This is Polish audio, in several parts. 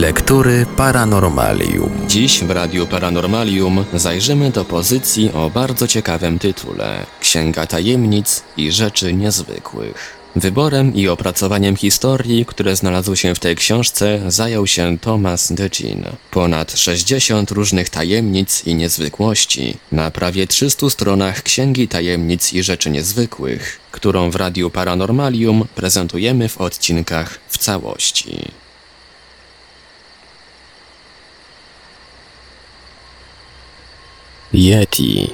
Lektury Paranormalium. Dziś w Radiu Paranormalium zajrzymy do pozycji o bardzo ciekawym tytule Księga Tajemnic i Rzeczy Niezwykłych. Wyborem i opracowaniem historii, które znalazły się w tej książce, zajął się Thomas DeGin. Ponad 60 różnych tajemnic i niezwykłości na prawie 300 stronach Księgi Tajemnic i Rzeczy Niezwykłych, którą w Radiu Paranormalium prezentujemy w odcinkach w całości. Yeti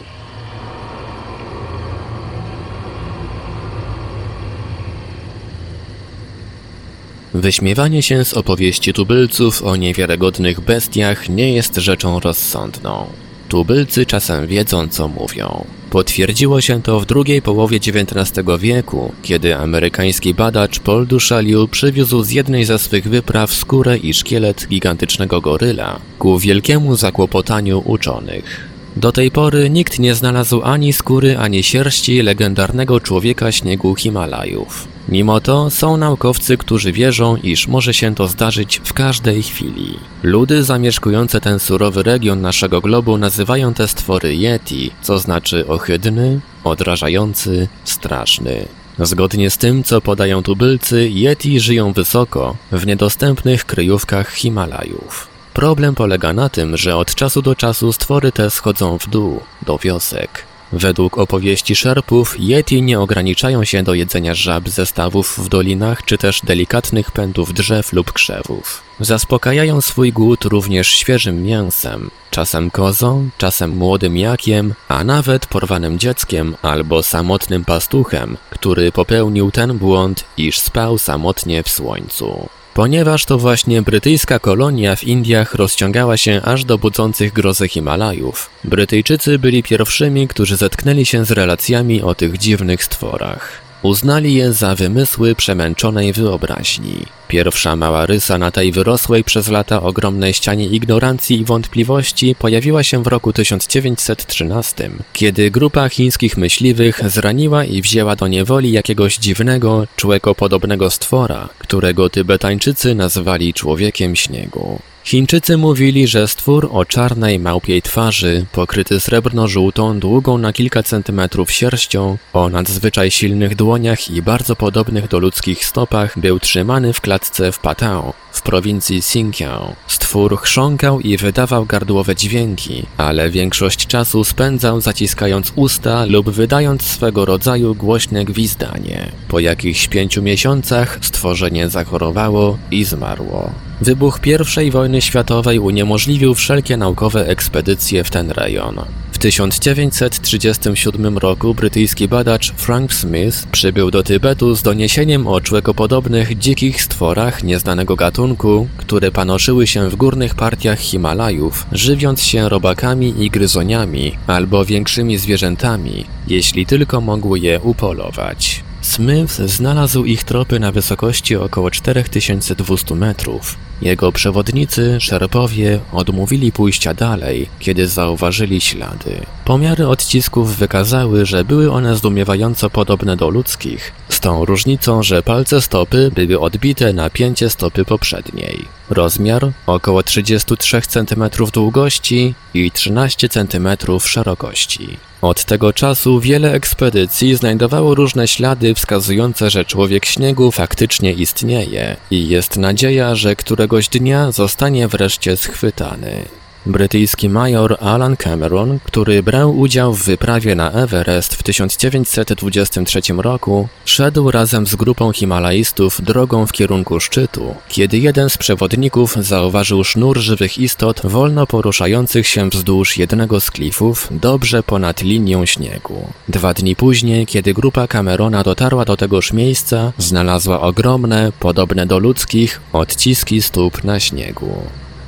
Wyśmiewanie się z opowieści tubylców o niewiarygodnych bestiach nie jest rzeczą rozsądną. Tubylcy czasem wiedzą, co mówią. Potwierdziło się to w drugiej połowie XIX wieku, kiedy amerykański badacz Paul Duchaliu przywiózł z jednej ze swych wypraw skórę i szkielet gigantycznego goryla, ku wielkiemu zakłopotaniu uczonych. Do tej pory nikt nie znalazł ani skóry, ani sierści legendarnego człowieka śniegu Himalajów. Mimo to są naukowcy, którzy wierzą, iż może się to zdarzyć w każdej chwili. Ludy zamieszkujące ten surowy region naszego globu nazywają te stwory Yeti, co znaczy ohydny, odrażający, straszny. Zgodnie z tym, co podają tubylcy, Yeti żyją wysoko, w niedostępnych kryjówkach Himalajów. Problem polega na tym, że od czasu do czasu stwory te schodzą w dół, do wiosek. Według opowieści szerpów, Yeti nie ograniczają się do jedzenia żab ze stawów w dolinach czy też delikatnych pędów drzew lub krzewów. Zaspokajają swój głód również świeżym mięsem, czasem kozą, czasem młodym jakiem, a nawet porwanym dzieckiem albo samotnym pastuchem, który popełnił ten błąd, iż spał samotnie w słońcu. Ponieważ to właśnie brytyjska kolonia w Indiach rozciągała się aż do budzących grozę Himalajów, Brytyjczycy byli pierwszymi, którzy zetknęli się z relacjami o tych dziwnych stworach. Uznali je za wymysły przemęczonej wyobraźni. Pierwsza mała rysa na tej wyrosłej przez lata ogromnej ścianie ignorancji i wątpliwości pojawiła się w roku 1913, kiedy grupa chińskich myśliwych zraniła i wzięła do niewoli jakiegoś dziwnego, człekopodobnego stwora, którego Tybetańczycy nazwali człowiekiem śniegu. Chińczycy mówili, że stwór o czarnej małpiej twarzy, pokryty srebrno-żółtą, długą na kilka centymetrów sierścią, o nadzwyczaj silnych dłoniach i bardzo podobnych do ludzkich stopach, był trzymany w klatce w Patao, w prowincji Xinjiang. Stwór chrząkał i wydawał gardłowe dźwięki, ale większość czasu spędzał zaciskając usta lub wydając swego rodzaju głośne gwizdanie. Po jakichś pięciu miesiącach stworzenie zachorowało i zmarło. Wybuch I wojny światowej uniemożliwił wszelkie naukowe ekspedycje w ten rejon. W 1937 roku brytyjski badacz Frank Smith przybył do Tybetu z doniesieniem o człekopodobnych dzikich stworach nieznanego gatunku, które panoszyły się w górnych partiach Himalajów, żywiąc się robakami i gryzoniami albo większymi zwierzętami, jeśli tylko mogły je upolować. Smith znalazł ich tropy na wysokości około 4200 metrów. Jego przewodnicy, szerpowie, odmówili pójścia dalej, kiedy zauważyli ślady. Pomiary odcisków wykazały, że były one zdumiewająco podobne do ludzkich, z tą różnicą, że palce stopy były odbite na pięcie stopy poprzedniej. Rozmiar około 33 cm długości i 13 cm szerokości. Od tego czasu wiele ekspedycji znajdowało różne ślady wskazujące, że człowiek śniegu faktycznie istnieje i jest nadzieja, że któregoś dnia zostanie wreszcie schwytany. Brytyjski major Alan Cameron, który brał udział w wyprawie na Everest w 1923 roku, szedł razem z grupą Himalajstów drogą w kierunku szczytu, kiedy jeden z przewodników zauważył sznur żywych istot wolno poruszających się wzdłuż jednego z klifów dobrze ponad linią śniegu. Dwa dni później, kiedy grupa Camerona dotarła do tegoż miejsca, znalazła ogromne, podobne do ludzkich, odciski stóp na śniegu.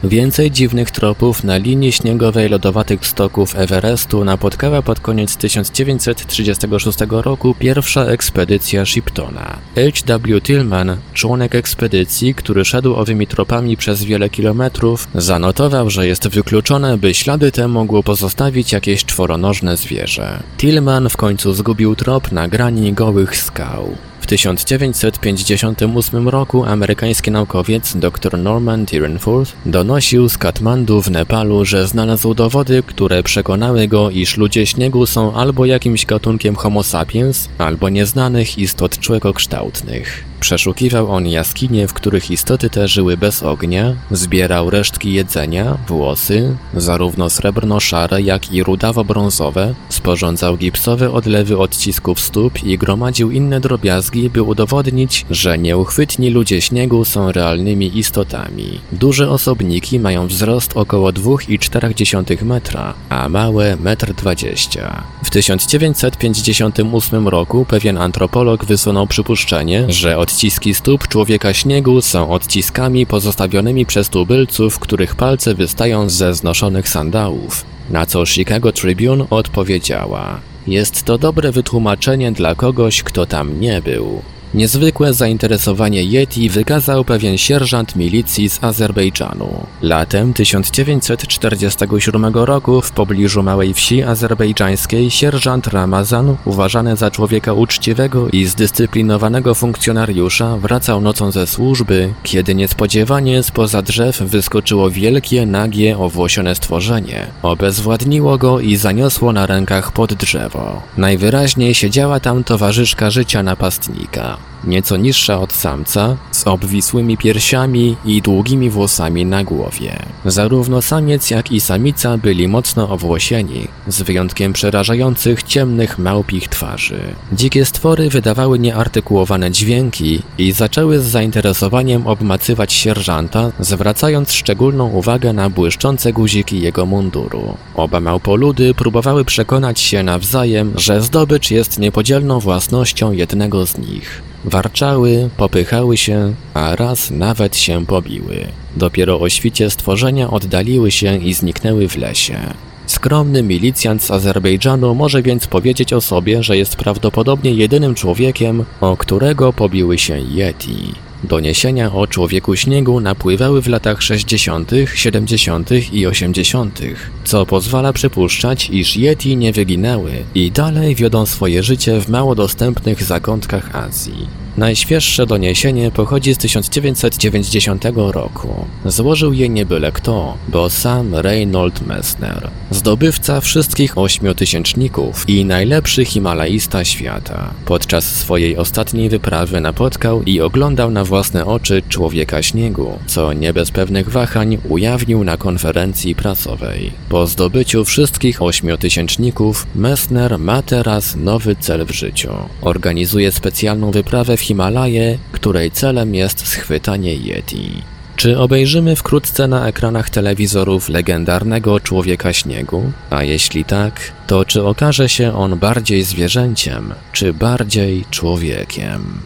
Więcej dziwnych tropów na linii śniegowej lodowatych stoków Everestu napotkała pod koniec 1936 roku pierwsza ekspedycja Shiptona. H.W. Tillman, członek ekspedycji, który szedł owymi tropami przez wiele kilometrów, zanotował, że jest wykluczone, by ślady te mogło pozostawić jakieś czworonożne zwierzę. Tillman w końcu zgubił trop na grani gołych skał. 1958 roku amerykański naukowiec dr Norman Dyrenforth donosił z Katmandu w Nepalu, że znalazł dowody, które przekonały go, iż ludzie śniegu są albo jakimś gatunkiem Homo sapiens, albo nieznanych istot człekokształtnych. Przeszukiwał on jaskinie, w których istoty te żyły bez ognia, zbierał resztki jedzenia, włosy, zarówno srebrno-szare, jak i rudawo-brązowe, sporządzał gipsowe odlewy odcisków stóp i gromadził inne drobiazgi, by udowodnić, że nieuchwytni ludzie śniegu są realnymi istotami. Duże osobniki mają wzrost około 2,4 metra, a małe 1,20 m. W 1958 roku pewien antropolog wysunął przypuszczenie, że odciski stóp człowieka śniegu są odciskami pozostawionymi przez tubylców, których palce wystają ze znoszonych sandałów. Na co Chicago Tribune odpowiedziała: Jest to dobre wytłumaczenie dla kogoś, kto tam nie był. Niezwykłe zainteresowanie Yeti wykazał pewien sierżant milicji z Azerbejdżanu. Latem 1947 roku w pobliżu małej wsi azerbejdżańskiej sierżant Ramazan, uważany za człowieka uczciwego i zdyscyplinowanego funkcjonariusza, wracał nocą ze służby, kiedy niespodziewanie spoza drzew wyskoczyło wielkie, nagie, owłosione stworzenie. Obezwładniło go i zaniosło na rękach pod drzewo. Najwyraźniej siedziała tam towarzyszka życia napastnika nieco niższa od samca, z obwisłymi piersiami i długimi włosami na głowie. Zarówno samiec, jak i samica byli mocno owłosieni, z wyjątkiem przerażających ciemnych małpich twarzy. Dzikie stwory wydawały nieartykułowane dźwięki i zaczęły z zainteresowaniem obmacywać sierżanta, zwracając szczególną uwagę na błyszczące guziki jego munduru. Oba małpoludy próbowały przekonać się nawzajem, że zdobycz jest niepodzielną własnością jednego z nich. Warczały, popychały się, a raz nawet się pobiły. Dopiero o świcie stworzenia oddaliły się i zniknęły w lesie. Skromny milicjant z Azerbejdżanu może więc powiedzieć o sobie, że jest prawdopodobnie jedynym człowiekiem, o którego pobiły się Yeti. Doniesienia o człowieku śniegu napływały w latach 60., 70. i 80., co pozwala przypuszczać, iż Yeti nie wyginęły i dalej wiodą swoje życie w mało dostępnych zakątkach Azji. Najświeższe doniesienie pochodzi z 1990 roku. Złożył je nie byle kto, bo sam Reynold Messner, zdobywca wszystkich ośmiotysięczników i najlepszy Himalajista świata. Podczas swojej ostatniej wyprawy napotkał i oglądał na własne oczy człowieka śniegu, co nie bez pewnych wahań ujawnił na konferencji prasowej. Po zdobyciu wszystkich ośmiotysięczników, Messner ma teraz nowy cel w życiu. Organizuje specjalną wyprawę w Himalaje, której celem jest schwytanie Yeti. Czy obejrzymy wkrótce na ekranach telewizorów legendarnego człowieka śniegu? A jeśli tak, to czy okaże się on bardziej zwierzęciem, czy bardziej człowiekiem?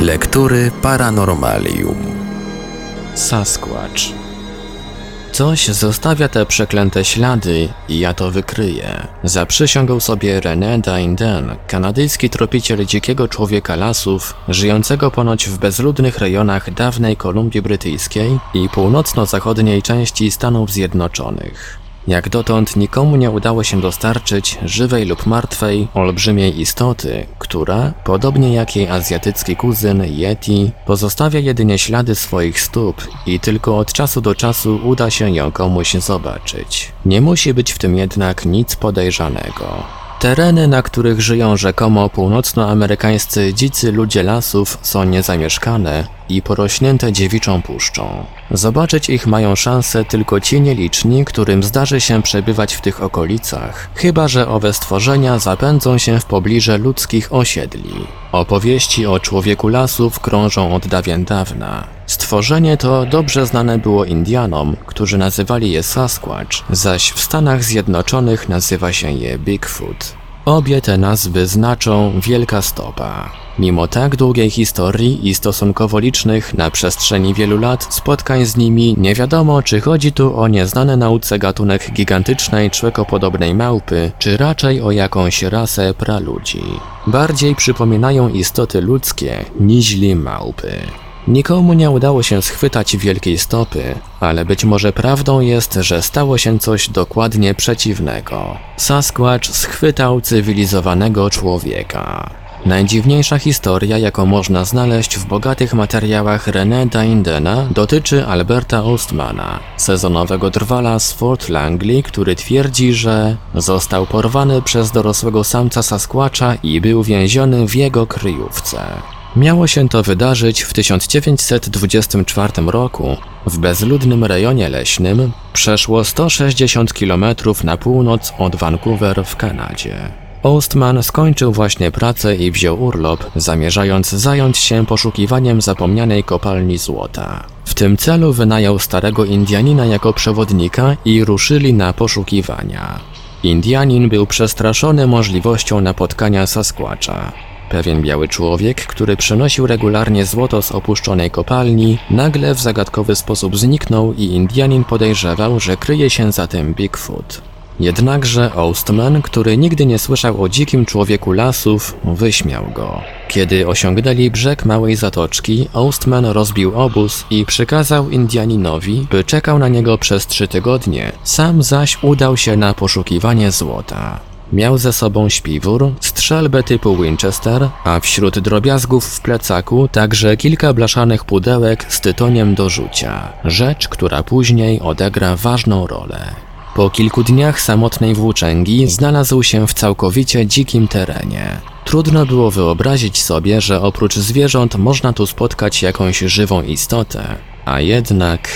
Lektury Paranormalium. Sasquatch. Coś zostawia te przeklęte ślady i ja to wykryję. Zaprzysiągł sobie René Dainden, kanadyjski tropiciel dzikiego człowieka lasów, żyjącego ponoć w bezludnych rejonach dawnej Kolumbii Brytyjskiej i północno-zachodniej części Stanów Zjednoczonych. Jak dotąd nikomu nie udało się dostarczyć żywej lub martwej, olbrzymiej istoty, która, podobnie jak jej azjatycki kuzyn Yeti, pozostawia jedynie ślady swoich stóp i tylko od czasu do czasu uda się ją komuś zobaczyć. Nie musi być w tym jednak nic podejrzanego. Tereny, na których żyją rzekomo północnoamerykańscy dzicy ludzie lasów są niezamieszkane i porośnięte dziewiczą puszczą. Zobaczyć ich mają szansę tylko ci nieliczni, którym zdarzy się przebywać w tych okolicach, chyba że owe stworzenia zapędzą się w pobliże ludzkich osiedli. Opowieści o człowieku lasów krążą od dawien dawna. Stworzenie to dobrze znane było Indianom, którzy nazywali je Sasquatch, zaś w Stanach Zjednoczonych nazywa się je Bigfoot. Obie te nazwy znaczą wielka stopa. Mimo tak długiej historii i stosunkowo licznych na przestrzeni wielu lat spotkań z nimi, nie wiadomo czy chodzi tu o nieznany nauce gatunek gigantycznej człekopodobnej małpy, czy raczej o jakąś rasę praludzi. Bardziej przypominają istoty ludzkie niźli małpy. Nikomu nie udało się schwytać wielkiej stopy, ale być może prawdą jest, że stało się coś dokładnie przeciwnego. Sasquatch schwytał cywilizowanego człowieka. Najdziwniejsza historia, jaką można znaleźć w bogatych materiałach René Daindena, dotyczy Alberta Ostmana, sezonowego drwala z Fort Langley, który twierdzi, że został porwany przez dorosłego samca Sasquatcha i był więziony w jego kryjówce. Miało się to wydarzyć w 1924 roku w bezludnym rejonie leśnym, przeszło 160 km na północ od Vancouver w Kanadzie. Ostman skończył właśnie pracę i wziął urlop, zamierzając zająć się poszukiwaniem zapomnianej kopalni złota. W tym celu wynajął starego Indianina jako przewodnika i ruszyli na poszukiwania. Indianin był przestraszony możliwością napotkania Sasquatcha. Pewien biały człowiek, który przynosił regularnie złoto z opuszczonej kopalni, nagle w zagadkowy sposób zniknął i Indianin podejrzewał, że kryje się za tym Bigfoot. Jednakże Ostman, który nigdy nie słyszał o dzikim człowieku lasów, wyśmiał go. Kiedy osiągnęli brzeg małej zatoczki, Ostman rozbił obóz i przykazał Indianinowi, by czekał na niego przez trzy tygodnie, sam zaś udał się na poszukiwanie złota. Miał ze sobą śpiwór, strzelbę typu Winchester, a wśród drobiazgów w plecaku także kilka blaszanych pudełek z tytoniem do rzucia. Rzecz, która później odegra ważną rolę. Po kilku dniach samotnej włóczęgi znalazł się w całkowicie dzikim terenie. Trudno było wyobrazić sobie, że oprócz zwierząt można tu spotkać jakąś żywą istotę, a jednak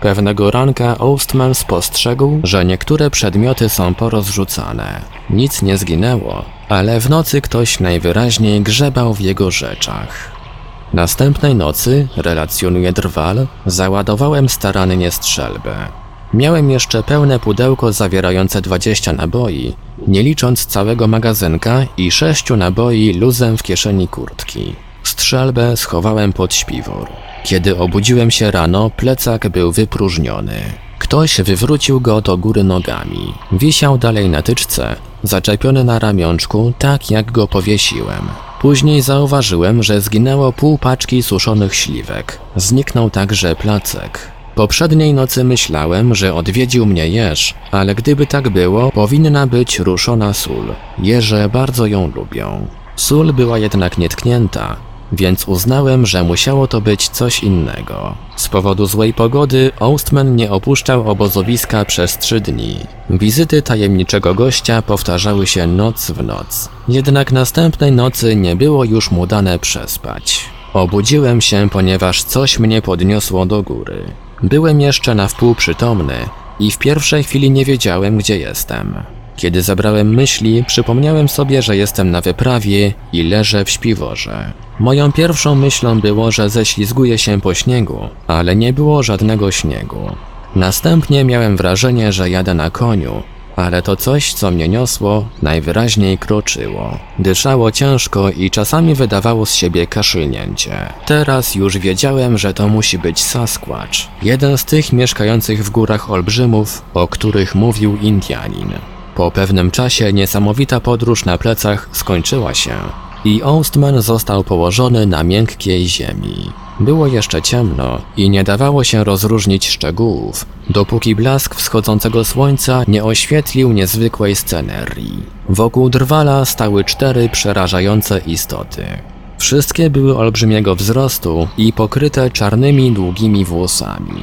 Pewnego ranka Ostman spostrzegł, że niektóre przedmioty są porozrzucane. Nic nie zginęło, ale w nocy ktoś najwyraźniej grzebał w jego rzeczach. Następnej nocy, relacjonuje Drwal, załadowałem starannie strzelbę. Miałem jeszcze pełne pudełko zawierające 20 naboi, nie licząc całego magazynka i sześciu naboi luzem w kieszeni kurtki. Strzelbę schowałem pod śpiwór. Kiedy obudziłem się rano, plecak był wypróżniony. Ktoś wywrócił go do góry nogami. Wisiał dalej na tyczce, zaczepiony na ramionczku, tak jak go powiesiłem. Później zauważyłem, że zginęło pół paczki suszonych śliwek. Zniknął także placek. Poprzedniej nocy myślałem, że odwiedził mnie jeż, ale gdyby tak było, powinna być ruszona sól. Jeże bardzo ją lubią. Sól była jednak nietknięta, więc uznałem, że musiało to być coś innego. Z powodu złej pogody Ostman nie opuszczał obozowiska przez trzy dni. Wizyty tajemniczego gościa powtarzały się noc w noc. Jednak następnej nocy nie było już mu dane przespać. Obudziłem się, ponieważ coś mnie podniosło do góry. Byłem jeszcze na wpół przytomny i w pierwszej chwili nie wiedziałem, gdzie jestem. Kiedy zabrałem myśli, przypomniałem sobie, że jestem na wyprawie i leżę w śpiworze. Moją pierwszą myślą było, że ześlizguję się po śniegu, ale nie było żadnego śniegu. Następnie miałem wrażenie, że jadę na koniu, ale to coś, co mnie niosło, najwyraźniej kroczyło. Dyszało ciężko i czasami wydawało z siebie kaszylnięcie. Teraz już wiedziałem, że to musi być Sasquatch, jeden z tych mieszkających w górach olbrzymów, o których mówił Indianin. Po pewnym czasie niesamowita podróż na plecach skończyła się i Ostman został położony na miękkiej ziemi. Było jeszcze ciemno i nie dawało się rozróżnić szczegółów, dopóki blask wschodzącego słońca nie oświetlił niezwykłej scenerii. Wokół drwala stały cztery przerażające istoty. Wszystkie były olbrzymiego wzrostu i pokryte czarnymi, długimi włosami.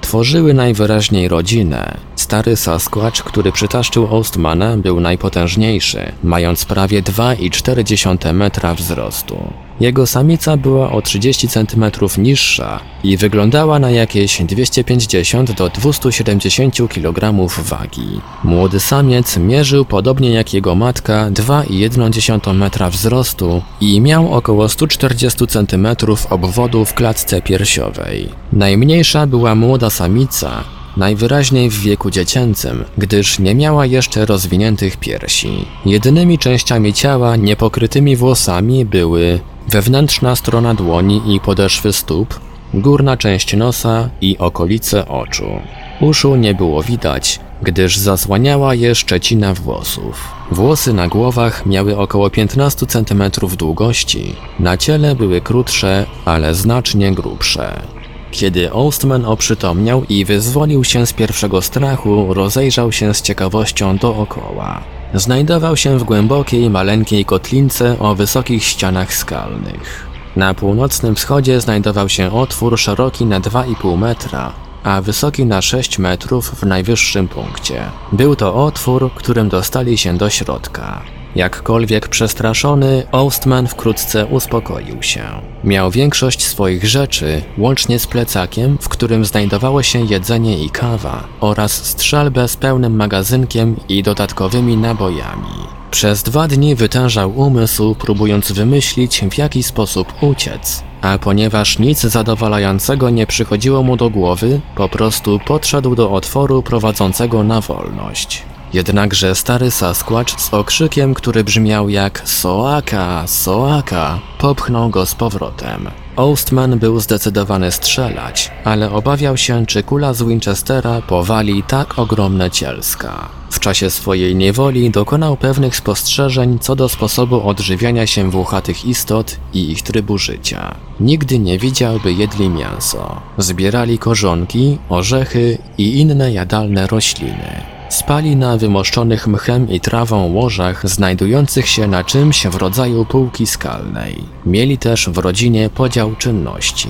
Tworzyły najwyraźniej rodzinę. Stary Sasquatch, który przytaszczył Ostmana, był najpotężniejszy, mając prawie 2,4 metra wzrostu. Jego samica była o 30 cm niższa i wyglądała na jakieś 250 do 270 kg wagi. Młody samiec mierzył podobnie jak jego matka 2,1 metra wzrostu i miał około 140 cm obwodu w klatce piersiowej. Najmniejsza była młoda samica, najwyraźniej w wieku dziecięcym, gdyż nie miała jeszcze rozwiniętych piersi. Jedynymi częściami ciała niepokrytymi włosami były wewnętrzna strona dłoni i podeszwy stóp, górna część nosa i okolice oczu. Uszu nie było widać, gdyż zasłaniała je szczecina włosów. Włosy na głowach miały około 15 cm długości, na ciele były krótsze, ale znacznie grubsze. Kiedy Ostman oprzytomniał i wyzwolił się z pierwszego strachu, rozejrzał się z ciekawością dookoła. Znajdował się w głębokiej, maleńkiej kotlince o wysokich ścianach skalnych. Na północnym wschodzie znajdował się otwór szeroki na 2,5 metra, a wysoki na 6 metrów w najwyższym punkcie. Był to otwór, którym dostali się do środka. Jakkolwiek przestraszony, Ostman wkrótce uspokoił się. Miał większość swoich rzeczy, łącznie z plecakiem, w którym znajdowało się jedzenie i kawa, oraz strzelbę z pełnym magazynkiem i dodatkowymi nabojami. Przez dwa dni wytężał umysł, próbując wymyślić, w jaki sposób uciec. A ponieważ nic zadowalającego nie przychodziło mu do głowy, po prostu podszedł do otworu prowadzącego na wolność. Jednakże stary Sasquatch z okrzykiem, który brzmiał jak Soaka, Soaka, popchnął go z powrotem. Ostman był zdecydowany strzelać, ale obawiał się, czy kula z Winchestera powali tak ogromne cielska. W czasie swojej niewoli dokonał pewnych spostrzeżeń co do sposobu odżywiania się włochatych istot i ich trybu życia. Nigdy nie widział, by jedli mięso. Zbierali korzonki, orzechy i inne jadalne rośliny. Spali na wymoszczonych mchem i trawą łożach znajdujących się na czymś w rodzaju półki skalnej. Mieli też w rodzinie podział czynności.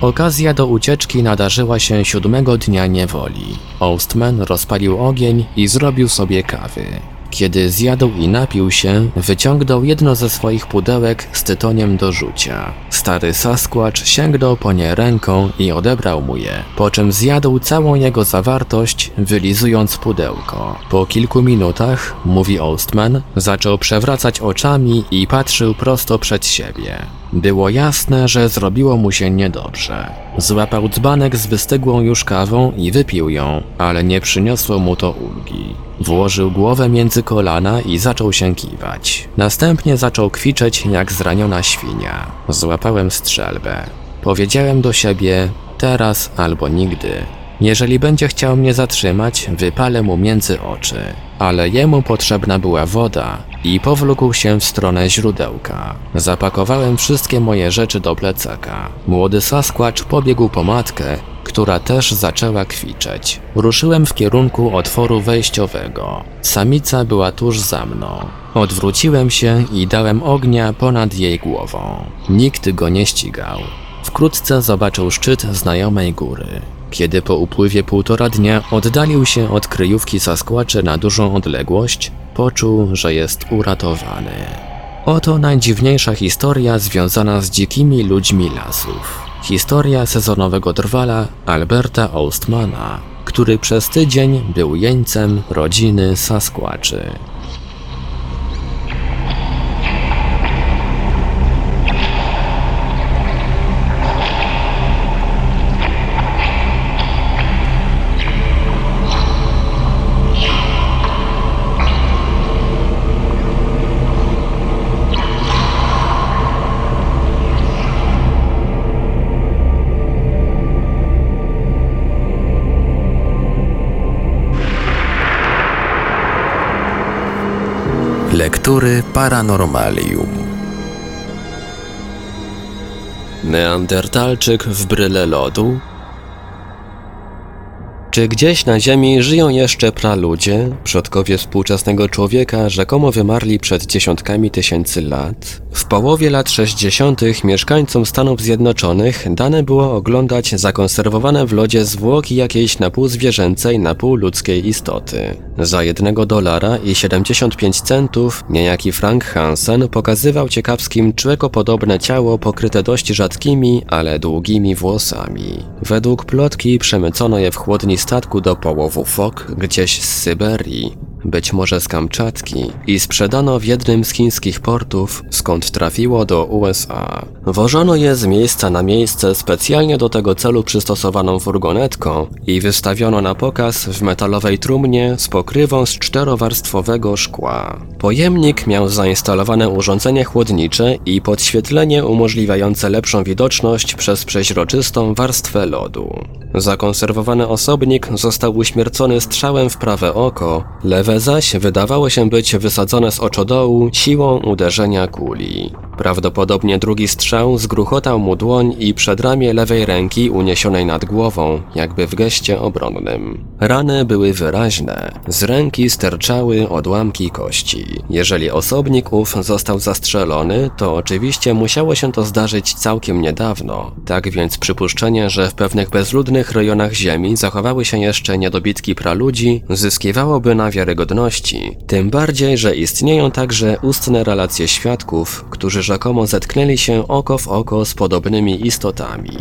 Okazja do ucieczki nadarzyła się siódmego dnia niewoli. Ostman rozpalił ogień i zrobił sobie kawy. Kiedy zjadł i napił się, wyciągnął jedno ze swoich pudełek z tytoniem do rzucia. Stary Sasquatch sięgnął po nie ręką i odebrał mu je, po czym zjadł całą jego zawartość, wylizując pudełko. Po kilku minutach, mówi Ostman, zaczął przewracać oczami i patrzył prosto przed siebie. Było jasne, że zrobiło mu się niedobrze. Złapał dzbanek z wystygłą już kawą i wypił ją, ale nie przyniosło mu to ulgi. Włożył głowę między kolana i zaczął się kiwać. Następnie zaczął kwiczeć jak zraniona świnia. Złapałem strzelbę. Powiedziałem do siebie, teraz albo nigdy. Jeżeli będzie chciał mnie zatrzymać, wypalę mu między oczy. Ale jemu potrzebna była woda i powlókł się w stronę źródełka. Zapakowałem wszystkie moje rzeczy do plecaka. Młody Sasquatch pobiegł po matkę, która też zaczęła kwiczeć. Ruszyłem w kierunku otworu wejściowego. Samica była tuż za mną. Odwróciłem się i dałem ognia ponad jej głową. Nikt go nie ścigał. Wkrótce zobaczył szczyt znajomej góry. Kiedy po upływie półtora dnia oddalił się od kryjówki Sasquatcha na dużą odległość, poczuł, że jest uratowany. Oto najdziwniejsza historia związana z dzikimi ludźmi lasów. Historia sezonowego drwala Alberta Ostmana, który przez tydzień był jeńcem rodziny Sasquatchy. Lektury Paranormalium. Neandertalczyk w bryle lodu? Czy gdzieś na Ziemi żyją jeszcze praludzie, przodkowie współczesnego człowieka, rzekomo wymarli przed dziesiątkami tysięcy lat? W połowie lat 60. mieszkańcom Stanów Zjednoczonych dane było oglądać zakonserwowane w lodzie zwłoki jakiejś na pół zwierzęcej, na pół ludzkiej istoty. Za jednego dolara i 75 centów niejaki Frank Hansen pokazywał ciekawskim człekopodobne ciało pokryte dość rzadkimi, ale długimi włosami. Według plotki przemycono je w chłodni statku do połowu fok gdzieś z Syberii. Być może z Kamczatki, i sprzedano w jednym z chińskich portów, skąd trafiło do USA. Wożono je z miejsca na miejsce specjalnie do tego celu przystosowaną furgonetką i wystawiono na pokaz w metalowej trumnie z pokrywą z czterowarstwowego szkła. Pojemnik miał zainstalowane urządzenie chłodnicze i podświetlenie umożliwiające lepszą widoczność przez przeźroczystą warstwę lodu. Zakonserwowany osobnik został uśmiercony strzałem w prawe oko, lewe zaś wydawało się być wysadzone z oczodołu siłą uderzenia kuli. Prawdopodobnie drugi strzał zgruchotał mu dłoń i przedramię lewej ręki uniesionej nad głową, jakby w geście obronnym. Rany były wyraźne, z ręki sterczały odłamki kości. Jeżeli osobnik ów został zastrzelony, to oczywiście musiało się to zdarzyć całkiem niedawno. Tak więc przypuszczenie, że w pewnych bezludnych rejonach Ziemi zachowały się jeszcze niedobitki praludzi, zyskiwałoby na wiarygodności. Tym bardziej, że istnieją także ustne relacje świadków, którzy rzekomo zetknęli się oko w oko z podobnymi istotami.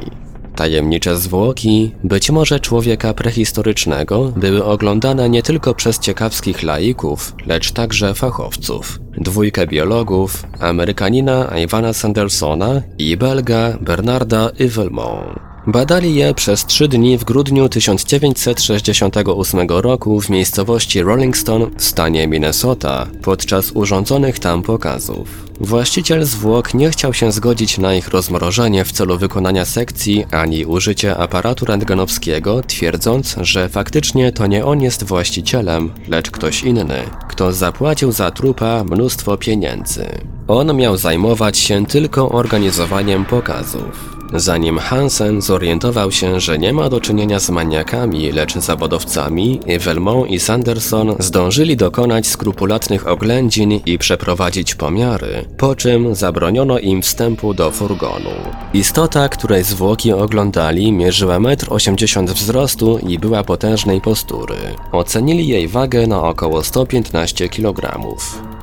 Tajemnicze zwłoki, być może człowieka prehistorycznego, były oglądane nie tylko przez ciekawskich laików, lecz także fachowców. Dwójkę biologów, Amerykanina Ivana Sandersona i Belga Bernarda Yvelmont. Badali je przez trzy dni w grudniu 1968 roku w miejscowości Rollingston w stanie Minnesota podczas urządzonych tam pokazów. Właściciel zwłok nie chciał się zgodzić na ich rozmrożenie w celu wykonania sekcji ani użycie aparatu rentgenowskiego, twierdząc, że faktycznie to nie on jest właścicielem, lecz ktoś inny, kto zapłacił za trupa mnóstwo pieniędzy. On miał zajmować się tylko organizowaniem pokazów. Zanim Hansen zorientował się, że nie ma do czynienia z maniakami, lecz zawodowcami, Velmont i Sanderson zdążyli dokonać skrupulatnych oględzin i przeprowadzić pomiary, po czym zabroniono im wstępu do furgonu. Istota, której zwłoki oglądali, mierzyła 1,80 m wzrostu i była potężnej postury. Ocenili jej wagę na około 115 kg.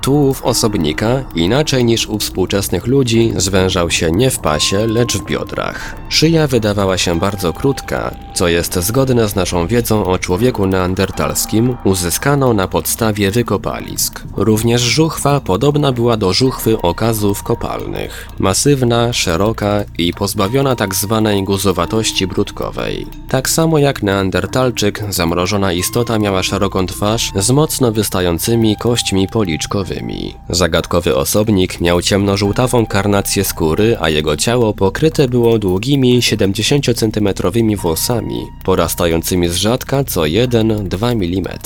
Tułów osobnika, inaczej niż u współczesnych ludzi, zwężał się nie w pasie, lecz w biodrach. Szyja wydawała się bardzo krótka, co jest zgodne z naszą wiedzą o człowieku neandertalskim uzyskaną na podstawie wykopalisk. Również żuchwa podobna była do żuchwy okazów kopalnych. Masywna, szeroka i pozbawiona tak zwanej guzowatości brudkowej. Tak samo jak neandertalczyk, zamrożona istota miała szeroką twarz z mocno wystającymi kośćmi policzkowymi. Zagadkowy osobnik miał ciemnożółtawą karnację skóry, a jego ciało pokryte było długimi 70-centymetrowymi włosami, porastającymi z rzadka co 1-2 mm.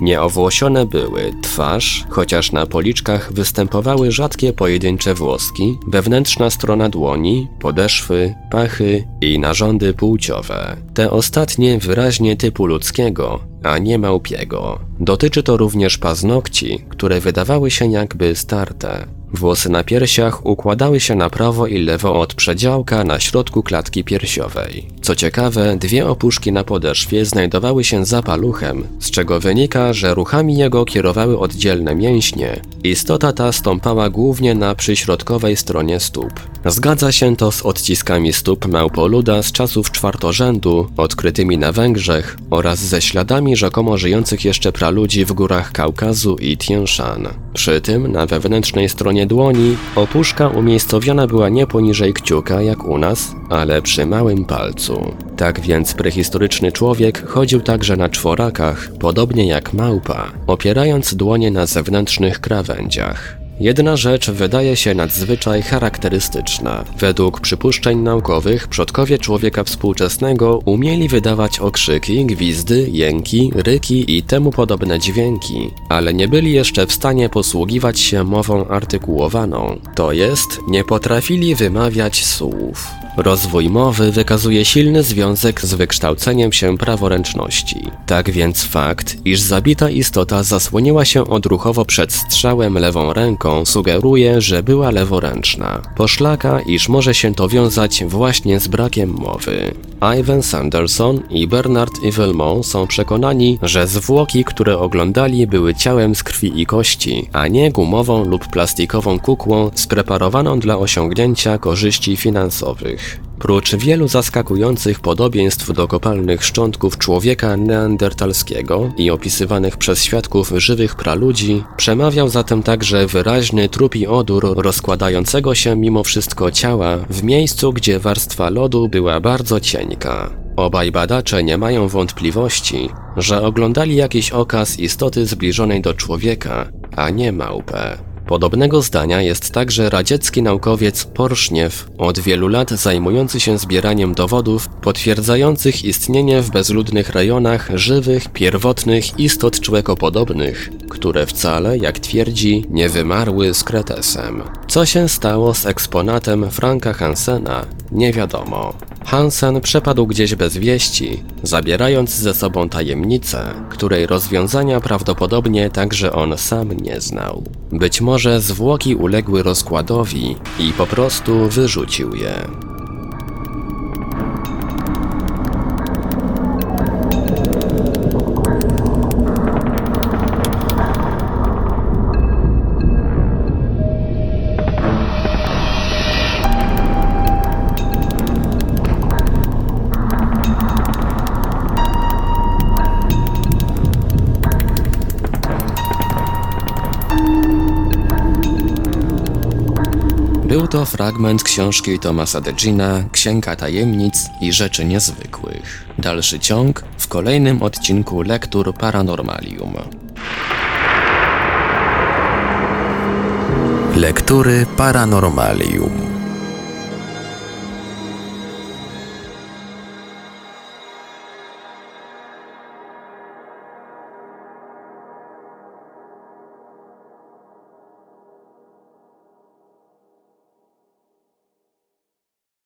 Nieowłosione były twarz, chociaż na policzkach występowały rzadkie pojedyncze włoski, wewnętrzna strona dłoni, podeszwy, pachy i narządy płciowe. Te ostatnie wyraźnie typu ludzkiego, a nie małpiego. Dotyczy to również paznokci, które wydawały się jakby starte. Włosy na piersiach układały się na prawo i lewo od przedziałka na środku klatki piersiowej. Co ciekawe, dwie opuszki na podeszwie znajdowały się za paluchem, z czego wynika, że ruchami jego kierowały oddzielne mięśnie. Istota ta stąpała głównie na przyśrodkowej stronie stóp. Zgadza się to z odciskami stóp małpoluda z czasów czwartorzędu, odkrytymi na Węgrzech oraz ze śladami rzekomo żyjących jeszcze praludzi w górach Kaukazu i Tien Shan. Przy tym na wewnętrznej stronie dłoni opuszka umiejscowiona była nie poniżej kciuka jak u nas, ale przy małym palcu. Tak więc prehistoryczny człowiek chodził także na czworakach, podobnie jak małpa, opierając dłonie na zewnętrznych krawędziach. Jedna rzecz wydaje się nadzwyczaj charakterystyczna. Według przypuszczeń naukowych przodkowie człowieka współczesnego umieli wydawać okrzyki, gwizdy, jęki, ryki i temu podobne dźwięki, ale nie byli jeszcze w stanie posługiwać się mową artykułowaną, to jest nie potrafili wymawiać słów. Rozwój mowy wykazuje silny związek z wykształceniem się praworęczności. Tak więc fakt, iż zabita istota zasłoniła się odruchowo przed strzałem lewą ręką sugeruje, że była leworęczna. Poszlaka, iż może się to wiązać właśnie z brakiem mowy. Ivan Sanderson i Bernard Evelmont są przekonani, że zwłoki, które oglądali były ciałem z krwi i kości, a nie gumową lub plastikową kukłą spreparowaną dla osiągnięcia korzyści finansowych. Prócz wielu zaskakujących podobieństw do kopalnych szczątków człowieka neandertalskiego i opisywanych przez świadków żywych praludzi, przemawiał zatem także wyraźny trupi odór rozkładającego się mimo wszystko ciała w miejscu, gdzie warstwa lodu była bardzo cienka. Obaj badacze nie mają wątpliwości, że oglądali jakiś okaz istoty zbliżonej do człowieka, a nie małpę. Podobnego zdania jest także radziecki naukowiec Porszniew, od wielu lat zajmujący się zbieraniem dowodów potwierdzających istnienie w bezludnych rejonach żywych, pierwotnych istot człekopodobnych, które wcale, jak twierdzi, nie wymarły z Kretesem. Co się stało z eksponatem Franka Hansena, nie wiadomo. Hansen przepadł gdzieś bez wieści, zabierając ze sobą tajemnicę, której rozwiązania prawdopodobnie także on sam nie znał. Być może zwłoki uległy rozkładowi i po prostu wyrzucił je. Fragment książki Tomasa Degina Księga Tajemnic i Rzeczy Niezwykłych. Dalszy ciąg w kolejnym odcinku Lektur Paranormalium. Lektury Paranormalium.